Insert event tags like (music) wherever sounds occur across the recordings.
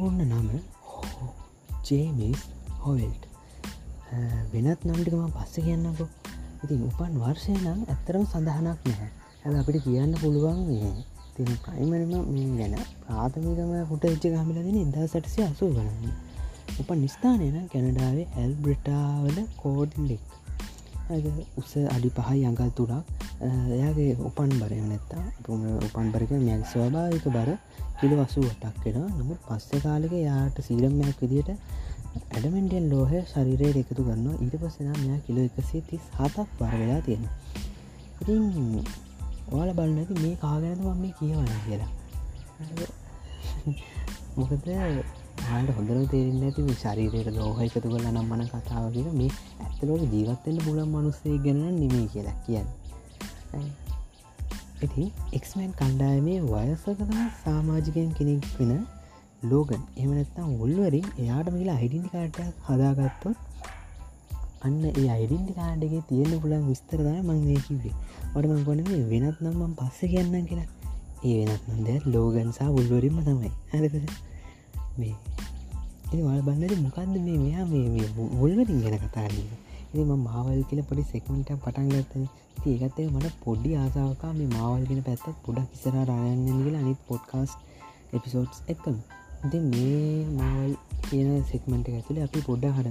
සම්පූර්ණ නම ජේමිස් හොවල්ට් වෙනත් නම්ටිකම පස්ස කියන්නකෝ. ඉතින් උපන් වර්ෂය නම් ඇත්තරම සඳහනක් නැහැ. ඇ අපිට කියන්න පුළුවන් තින ප්‍රයිමරම මේ ගැන. ප්‍රාථමිකම පුට එච්ච ගමිලදින ඉදා සටසය අසු ගන්න උප නිස්ථානයන කැනඩාවේ ඇල් බ්‍රටාවල කෝඩ්ලික් උස අඩි පහයි අඟල් තුරක් එයාගේ උපන් බරය නැත්තා උපන් බරක මැල් ස්වභාවික බර කිලි වසු වටක් කෙන නමුත් පස්ස කාලක යාට සීරම්මයක් විදියට ඇඩමෙන්ටියන් ලෝහ ශරිරයට එකතු කරන්න ඊට පස්සෙන මෙයා කිලෝ එකසේ තිස් හතක් බර වෙලා තියෙන ඉතින් ඕල බලන්නති මේ කාගනද මම මේ කියවන කියලා. (laughs) මොකද හට හොඳර තේරෙන් ඇති ශරීරයට ලෝහ එකතු කල නම් මන කතාව කිය මේ ඇත්තලෝක ජීවත්තෙන්ට පුලන් මනුස්සේ ගැන නෙමේ කියලා කියන්න. ඉති එක්මන් කණ්ඩායමේ වයසකතම සාමාජිකයෙන් කෙනෙක් වෙන ලෝගන්. එමනත්තම් උල්වරින් එයාට මිලා අයිඩින්ටි කාටයක් හදාගත්තොත් අන්න ඒ අයිඩින්ටි කාඩගේ තියෙන පුලන් විස්තරදාය මං මේ කිවේ වටම කොන මේ වෙනත් නම්මන් පස්ස කියන්න කියලා. ඒ වෙනත් නන්ද ලෝගන්සා උල්වරින්ම තමයි. හරිද? මේ ඒ වල් බන්නද මොකක්ද මේ මෙයා මේ මුල්වරින් ගැන කතාරන්න ඉ මාවල් කියල පොඩි සෙක්මට පටන් ගත්තන ඒකත්තේ මට පොඩ්ඩි ආසාාවකා මේ මාවල්ගෙන පැත්තත් පොඩක් ඉසර රයන්න කියලා අනිත් පොඩ්කාස් එපිසෝඩ්ස් එක්කම. ඉති මේ මාවල් කියන සෙක්මට ඇතුළේ අපි පොඩ්ඩ හට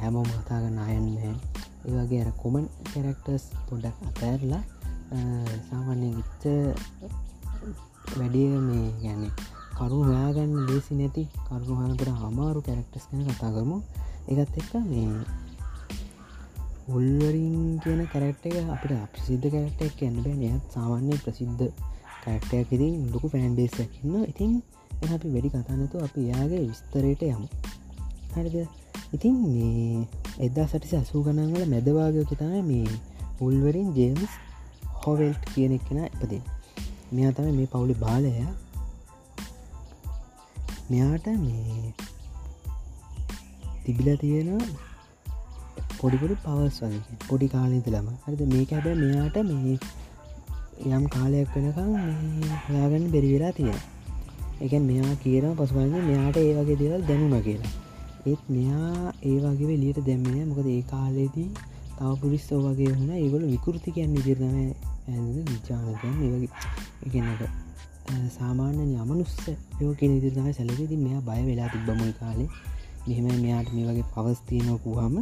හැමෝම කතාගන්න අයන්ම ඒවගේ අර කොමන් කැරක්ටර්ස් පොඩක් අතඇරලා සාමාන්‍ය ගිච්ච වැඩිය මේ ගැන කරු හොයාගන්න ලේසි නැති කරු හනකට හමාරු කැරක්ටස් කන කතා කරමු. එකත් එක්ක මේ උල්වරින් කියන කැරක්ට එක අපිට අප්‍රසිද්ධ කැරක්ටක් කියන්න බෑ එයත් සාමාන්‍ය ප්‍රසිද්ධ කැරක්ටයක් ඉතින් ලොකු ෆෑන්බේසකින්න ඉතින් අපි වැඩි කතානතු අපි යාගේ විස්තරයට යමු. හරිද? ඉතින් මේ එදා සටිසි අසූ ගණන්වල මැදවාගය තම මේ උල්වරින් ජේම්ස් හොවල්ට් කියන එක්කෙන එපදේ මෙයා තම මේ පවුලි බාලය. මෙයාට මේ තිබිල තියෙන පොඩිපොඩි පවස් වගේ. පොඩි කාලෙදලම හරිද? මේක හැබැ මෙයාට මේ යම් කාලයක් වෙනකම් හොයාගන්න බෙරිවෙලා තියෙන එක මෙයා කියන පසුවන්න මෙයාට ඒ වගේ දෙවල් දැනුම කියලා. ඒත් මෙයා ඒවාගේ වෙලියට දැම්මෙන මොකද ඒ කාලේදී තව පුරිස්සෝ වගේ වුණ. ඒගොල විකෘති කියන්න ඉදිරනම ඇ විචානකන් ඒවගේ එකනට සාමාන්‍ය යමනුස්ස යෝක නිදිරම සැලකෙති මෙයා බය වෙලා තිබ්බමුල් කාලේ. මෙහෙම මෙයාට මේ වගේ පවස්තියනොකුහම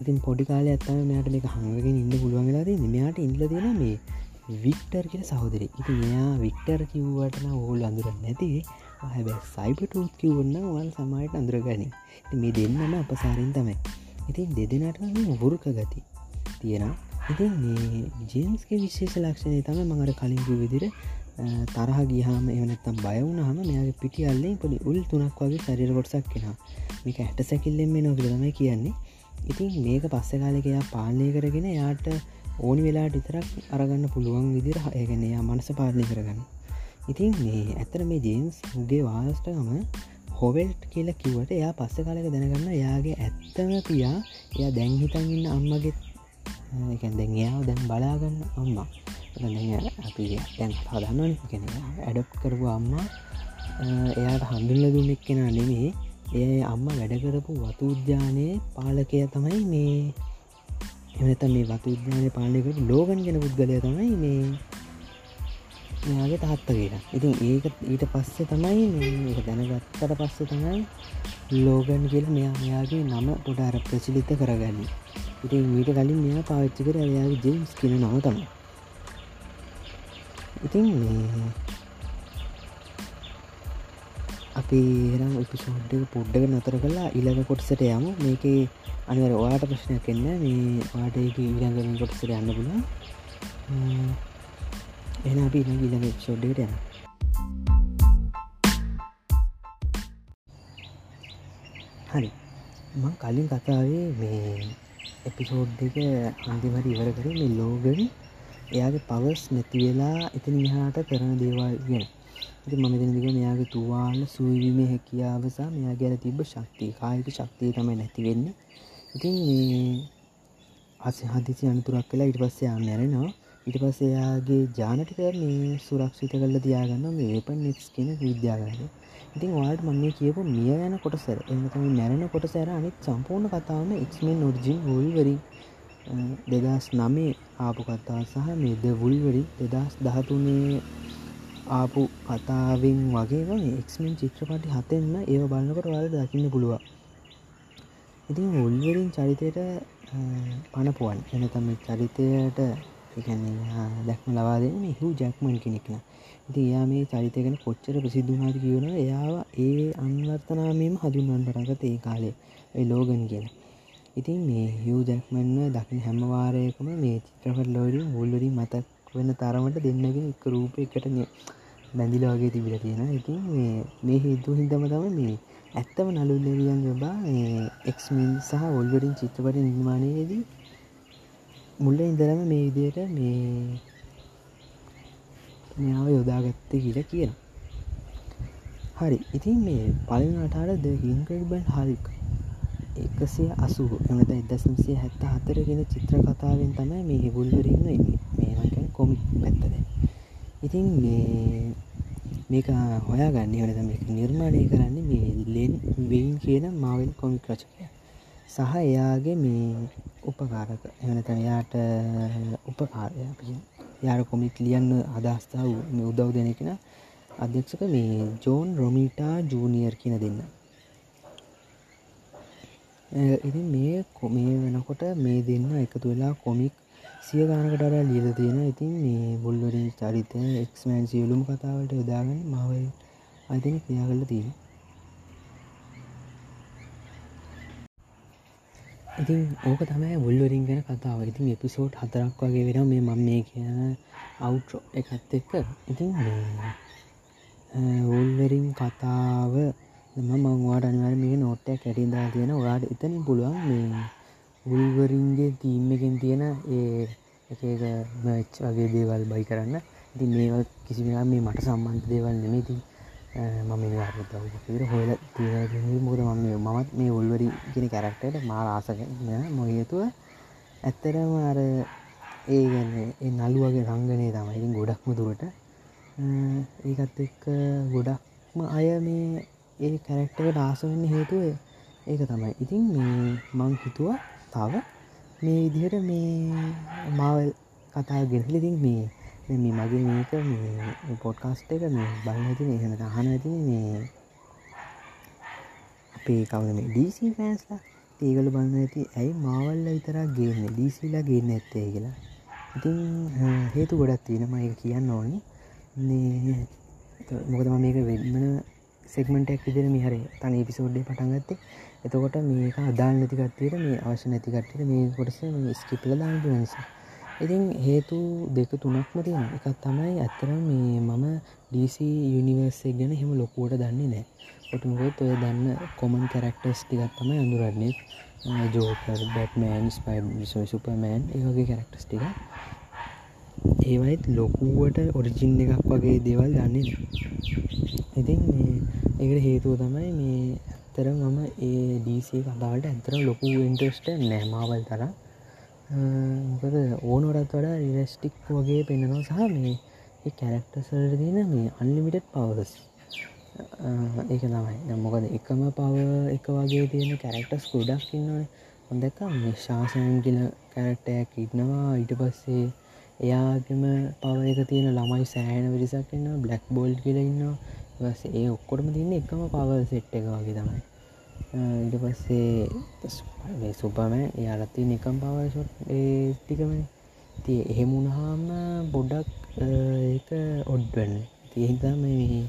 ඉතින් පොඩි කාල ඇත්තම මෙයාට මේක හඟගෙන ඉන්න පුළුවන් වෙලාද මෙයාට ඉල්ල දෙෙන මේ වික්ටර් කියෙන සහෝදර ඉති මෙයා වික්ටර් කිව්වටන ඕල් අඳුර නැති. හැබැ සයිපටූත් කිවන්න වල් සමයට අඳුරගනි මේ දෙන්නම අපසාරෙන් තමයි. ඉතින් දෙදෙනට වුරුක ගති තියෙන ඉතින් මේ ජේම්ස්ගේ විශේෂ ලක්ෂණය තම මඟට කලින්ගු විදිර තරහ ගිහාම එවනත්තම් බයවුණ හම මෙයාගේ පිටි අල්ලෙන් පොඩි උල් තුනක් වගේ සරිර කොටසක් කෙන මේක ඇට සැකිල්ලෙන් මේ නොකරමයි කියන්නේ. ඉතින් මේක පස්ස කාලෙකයා පාලනය කරගෙන යාට ඕනි වෙලාට ඉතරක් අරගන්න පුළුවන් විදිර ඒගැනයා මනස පාලනය කරගන්න. ඉතින් මේ ඇතර මේ ජේම්ස් උගේ වාස්ටගම හොවෙල්ට් කියලා කිවට එයා පස්ස කාලක දැනගන්න යාගේ ඇත්තම පියා එයා දැන් හිතන්ඉන්න අම්මගෙත් දැන් එයා දැන් බලාගන්න අම්මා. අපි දැන් හදන්නන කෙන ඇඩප් කරපු අම්මා එයාට හඳුල්ල දුන්නෙක් කෙන නෙමේ ඒ අම්ම වැඩකරපු වතු උද්‍යානයේ පාලකය තමයි මේ. එමනත මේ වතු උද්‍යානය පාලනකට ලෝගන් ගෙන පුද්ගලය තමයි මේ. මෙයාගේ තාත්ත කියලා. ඉතින් ඒක ඊට පස්සේ තමයි මේ දැනගත්තට පස්සේ තමයි ලෝගන් කියල මෙයා මෙයාගේ නම පොඩ අර ප්‍රචිලිත කරගන්න. ඉතින් මීට කලින් මෙයා පාච්චි කර එයාගේ ජෙම්ස් කියන නම තමයි. ඉතින් අපි එනම් එපිසෝඩ්ඩක පොඩ්ඩක නතර කලා ඉලක කොටසට යම. මේක අනිවර ඔයාට ප්‍රශ්නයක් එන්න මේ වාටක ඉරඟමින් කොටසට යන්න පුල එන අපි ඉ ඉලඟ ෂෝඩ්ඩට යන හරි. මං කලින් කතාවේ මේ එපිසෝඩ් එක අන්තිමට ඉවර කර මේ ලෝගන එයාගේ පවස් නැති වෙලා එතන හාට කරන දේවල් ගෙන. ඉති මම දෙනදික මෙයාගේ තුවාල සුවීමේ හැකියාවසා මෙයා ගැල තිබ ශක්තිය කායික ශක්තිය තමයි නැතිවෙන්න ඉතින් අස හදිසි අනතුරක් කලා ඉට පස්සේ යන්න ඇරෙනවා ඉට පස්ස එයාගේ ජානටික මේ සුරක්ෂිත කල්ල තියාගන්න මේ වේපන් නික්ස් කියෙන විද්‍යාගන්න ඉතින් වාට මම කියපු මිය යන කොට සැර එමතම මැරෙන කොට සැර අනිත් සම්පූර්ණ කතාවම එක්මෙන් ඔර්ජින් හොල්වරින් දෙදස් නමේ ආපු කතා සහ මේද වුල්වරි දෙදස් දහතුනේ ආපු කතාවෙන් වගේ එක්මෙන් චිත්‍රපටි හතෙන්න්න ඒව බලන්නකොට වල දකින්න පුළුවන්. ඉතින් උල්වරින් චරිතයට පණපුුවන් එනතම චරිතයට දැක්ම ලවාදන හු ජැක්මන් කෙනෙක්න ඉති එයා මේ චරිතගෙන කොච්චර ප්‍රසිද්ධනාද කියවන එයාව ඒ අන්වර්තනාමීම හඳුන්වන් පටගත ඒ කාලේ. ඒ ලෝගන් කියලා. ඉතින් මේ හිව් ජැක්මන්ව දකින හැමවාරයකම මේ චිත්‍රපට ලෝඩින් මුල්වරින් මතක් වෙන තරමට දෙන්නගෙන එක රූප එකට බැඳිලාගේ තිබිල තියෙන ඉතින් මේ හිතු හිදම තම මේ ඇත්තම නලු දෙවියන් ජබා එක්මින් සහ ඔල්වරින් චිත්‍රපට නිර්මාණයේදී මුල්ල ඉඳරම මේ විදියට මේ මෙයාව යොදාගත්ත කියල කියන හරි. ඉතින් මේ පලනටාට ද හින්ක්‍රඩබන් හල්ක් එකසිය අසු එමත එදසම්සිය හැත්ත හතරගෙන චිත්‍ර කතාවෙන් තමයි මේ හිබුල්වරන්න මේකැන් කොමික් පැත්තද ඉතින් මේ මේක හොයා ගන්න වනත මේක නිර්මාණය කරන්න මේ ලෙන් වෙයින් කියන මාවල් කොමික් රචකය. සහ එයාගේ මේ උපකාරක එවනත යාට උපකාරය යාර කොමික් ලියන්න අදස්ථාව උදව් දෙනෙකෙන අධ්‍යක්ෂක මේ ජෝන් රොමිටා ජූනියර් කියන දෙන්න. ඉතින් මේ කොමේ වෙනකොට මේ දෙන්න එකතු වෙලා කොමික් සිය ගානකටර ලියල තියෙන ඉතින් මේ බුල්වරින් චරිතය එක්මෑන් සියලුම් කතාවට යොදාගන්න මවල් අතින ක්‍රියා කල තියෙන ඉතින් ඕක තමයි බුල්වරින් ගැන කතාව. ඉතින් එපිසෝට් හතරක් වගේ වෙන මේ මම මේ කියන අවුට්‍රෝ එකත් එක්ක. ඉතින් වුල්වරින් කතාව මම මංවාට අනිවර මේ නෝට්ටයක් කැටින්දා තියෙන ඔයාට එතනින් පුළුවන් මේ උල්වරින්ගේ තීම් එකෙන් තියෙන ඒ එක මච් වගේ දේවල් බයි කරන්න. ඉති මේ කිසිලා මේ මට සම්බන්ධ දේවල් නෙමේති මම ර හොල තිය මුද මම මමත් මේ උල්වරි ගෙන කැරක්ටට මාර ආසකන මොහේතුව ඇත්තරම අර ඒ ගන්න ඒ නල්ුවගේ රංගනය තමයි. ගොඩක්ම දුරට ඒකත් එක්ක ගොඩක්ම අය මේ ඒ කැරක්ටකට ආසවෙන්න හේතුව ඒක තමයි. ඉතින් මේ මං හිතුව තව මේ ඉදිහට මේ මාවල් කතා ගෙනලිතින් මේ මේ මගේ මේක මේ පොඩ්කාස්ට එක මේ බලනතින එහෙම අහන ඇතින මේ අපේ කවද මේ ඩීසි පෑන්ස්ලා ඒගල බන්න ඇති ඇයි මාවල්ල විතරක් ගේන්න? ඩීසිලා ගේන්න ඇත්තේ කියලා. ඉතින් හේතු ගොඩත් තියෙනම එක කියන්න ඕනි. මොකදම මේක වෙද්මන සෙක්මටක් විදිර මිහර තන පිසෝඩ්ඩේ පටන්ගත්තේ එතකොට මේක අදාල් නැතිකට්ටයට මේ අවශ්‍ය නැතිකට්ට මේ කොටස ස්කිපල දාන්නට නිසා. ඉතින් හේතු දෙක තුනක්ම තියෙන එකත් තමයි ඇත්තරම් මේ මම DC යුනිවර්සේ ගැන හෙම ලොකුවට දන්නේ නෑ ඔටමුකොත් ඔය දන්න කොමන් කැරක්ටර්ස් ටිකත් තමයි අඳුරන්නේ. ජෝකර් බැට්මෑන් ස්පයි සුපමෑන් ඒවගේ කැරක්ටස් ටික. ඒවයිත් ලොකුවට ඔරිජින් එකක් වගේ දේවල් දන්නේ ඉතින් ඒකට හේතුව තමයි මේ ඇත්තර මම ඒ ඩීසේ කතාවට ඇතර ලොකු ඉන්ට්‍රස්ට නෑමාවල් තර මොකද ඕනොරත් වඩා රිලස්ටික් වගේ පෙන්න්නනවා සහ මේ ඒ කැරක්ටසල්ට තියෙන මේ අන්ලිමිටඩ් පවස් ඒක තමයි. මොකද එකම පව එක වගේ තියෙන කැරක්ටස් ගොඩක් ඉන්නවන. හොඳක මේ ශාසනන් කියල කැරක්ටයක් ඉන්නවා. ඊට පස්සේ එයාගම පව එක තියෙන ළමයි සෑහන විරිසක් ඉන්න බ්ලක් බෝල්් කියලඉන්නවා ස ඒ ඔක්කොටම තින්න එකම පවල් සෙට් එක වගේ තමයි. ඉට පස්සේ සුපම යාලත්ති නිකම් පවල්ෂොට් ඒ ටිකම තිය එහෙමුණහාම බොඩ්ඩක් ඒක ඔඩ්වන්න තියහිතා මේ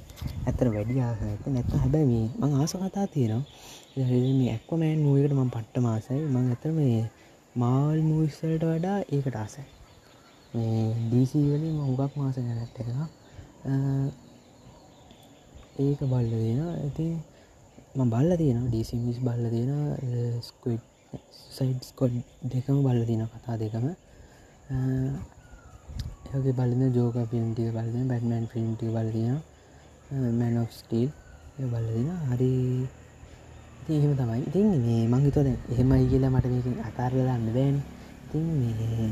ඇතර වැඩි ආසත නැත්ත හැබැයි මං ආස කතා තියෙනවා. මේ ඇක්වමෑන් මූයකට මං පට්ට මාසයි මං ඇතර මේ මාල් මූස්සලට වඩා ඒකට ආසයි. ඩීසිවලින් හුගක් මාස ගැනැට් එක ඒක බල්ල දෙෙන ඇති බල්ල තියෙන ඩීසිමිස් බල්ල දෙෙන ස්කයිඩ් සයිඩ් ස්කොඩ් දෙකම බල්ල තින කතා දෙකම. ඒගේ බලන ජෝක පිල්ටිය බලන බැටමන් ෆිල්ම්ටි බලදින මැන් of ස්ටීල් බලදින හරි. එහෙම තමයි. ඉතින් මේ මංහිතොද එහෙමයි කියලා මට මේක අතාරලන්න බෑන්. ඉතින් මේ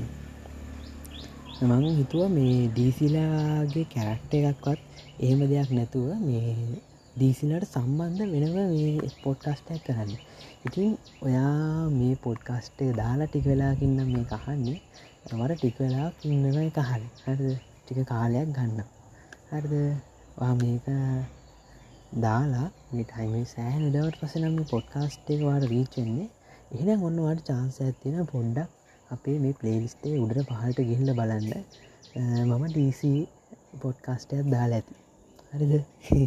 මං හිතුව මේ ඩීසිලාගේ කැරක්ට එකක්වත් එහෙම දෙයක් නැතුව මේ ඩීසිලට සම්බන්ධ වෙනව මේ පොඩ්කාස්ටයක් කරන්න. ඉතින් ඔයා මේ පොඩ්කාස්ටේ දාලා ටික වෙලාකින්න මේ කහන්නේ මට ටික වෙලා ඉන්නව කහල් හරද? ටික කාලයක් ගන්න. හරිද? මේක දාලා මේ ටයිම සෑහන දවට පසනම් මේ පොඩ්කාස්ටේ වාට රීච්චෙන්නේ එහෙන ඔන්නවාට චාන්ස ඇත්තින පොඩ්ඩක් අපේ මේ පලේලිස්ටේ උඩට පහට ගිහිල්ල බලන්න. මම ඩීසි පොඩ්කාස්ටයක් දාලා ඇති. හරිද?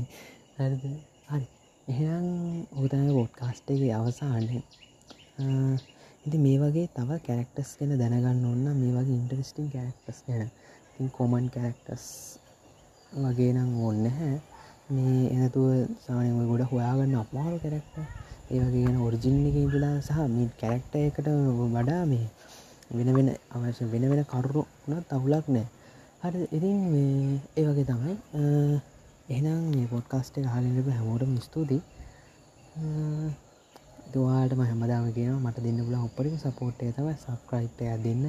(laughs) හරිද? හරි. එහෙනම් හොතම පොඩ්කාස්ටේගේ අවසාන්නේ ඉති මේ වගේ තව කැරක්ටස් ගැන දැනගන්න ඔන්න මේ වගේ ඉන්ටරස්ටිං කැරක්ටස් ගැන. ඉතින් කොමන් කැරක්ටස් වගේ නම් ඕන්න හැ මේ එනතුව සානය ගොඩ හොයාගන්න අපමාරු කැරක්ට ඒවගේ ගෙන ඔරිජින් එක ඉදලා සහ මිට කැරක්ට එකට වඩා මේ වෙන වෙන අවශ්‍ය වෙන වෙන කරුණු වනත් අවුලක් නෑ හරි ඉතින් ඒ වගේ තමයි. එහනම් මේ පොඩ්කාස්ට හලිලබ හැමෝටම ස්තුතියි. දවාට මහමදාම කියන මට දෙන්න පුල ඔපරිම සපෝට්ය තම සබස්ක්‍රයිප්ය දෙන්න.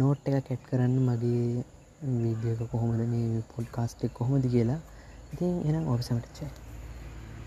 නෝට් එක කැට් කරන්න මගේ වීඩියක කොහොමද මේ පොඩ්කාස්ටෙක් කොහොමද කියලා. ඉතින් එනම් ඔබ සමටච්චයි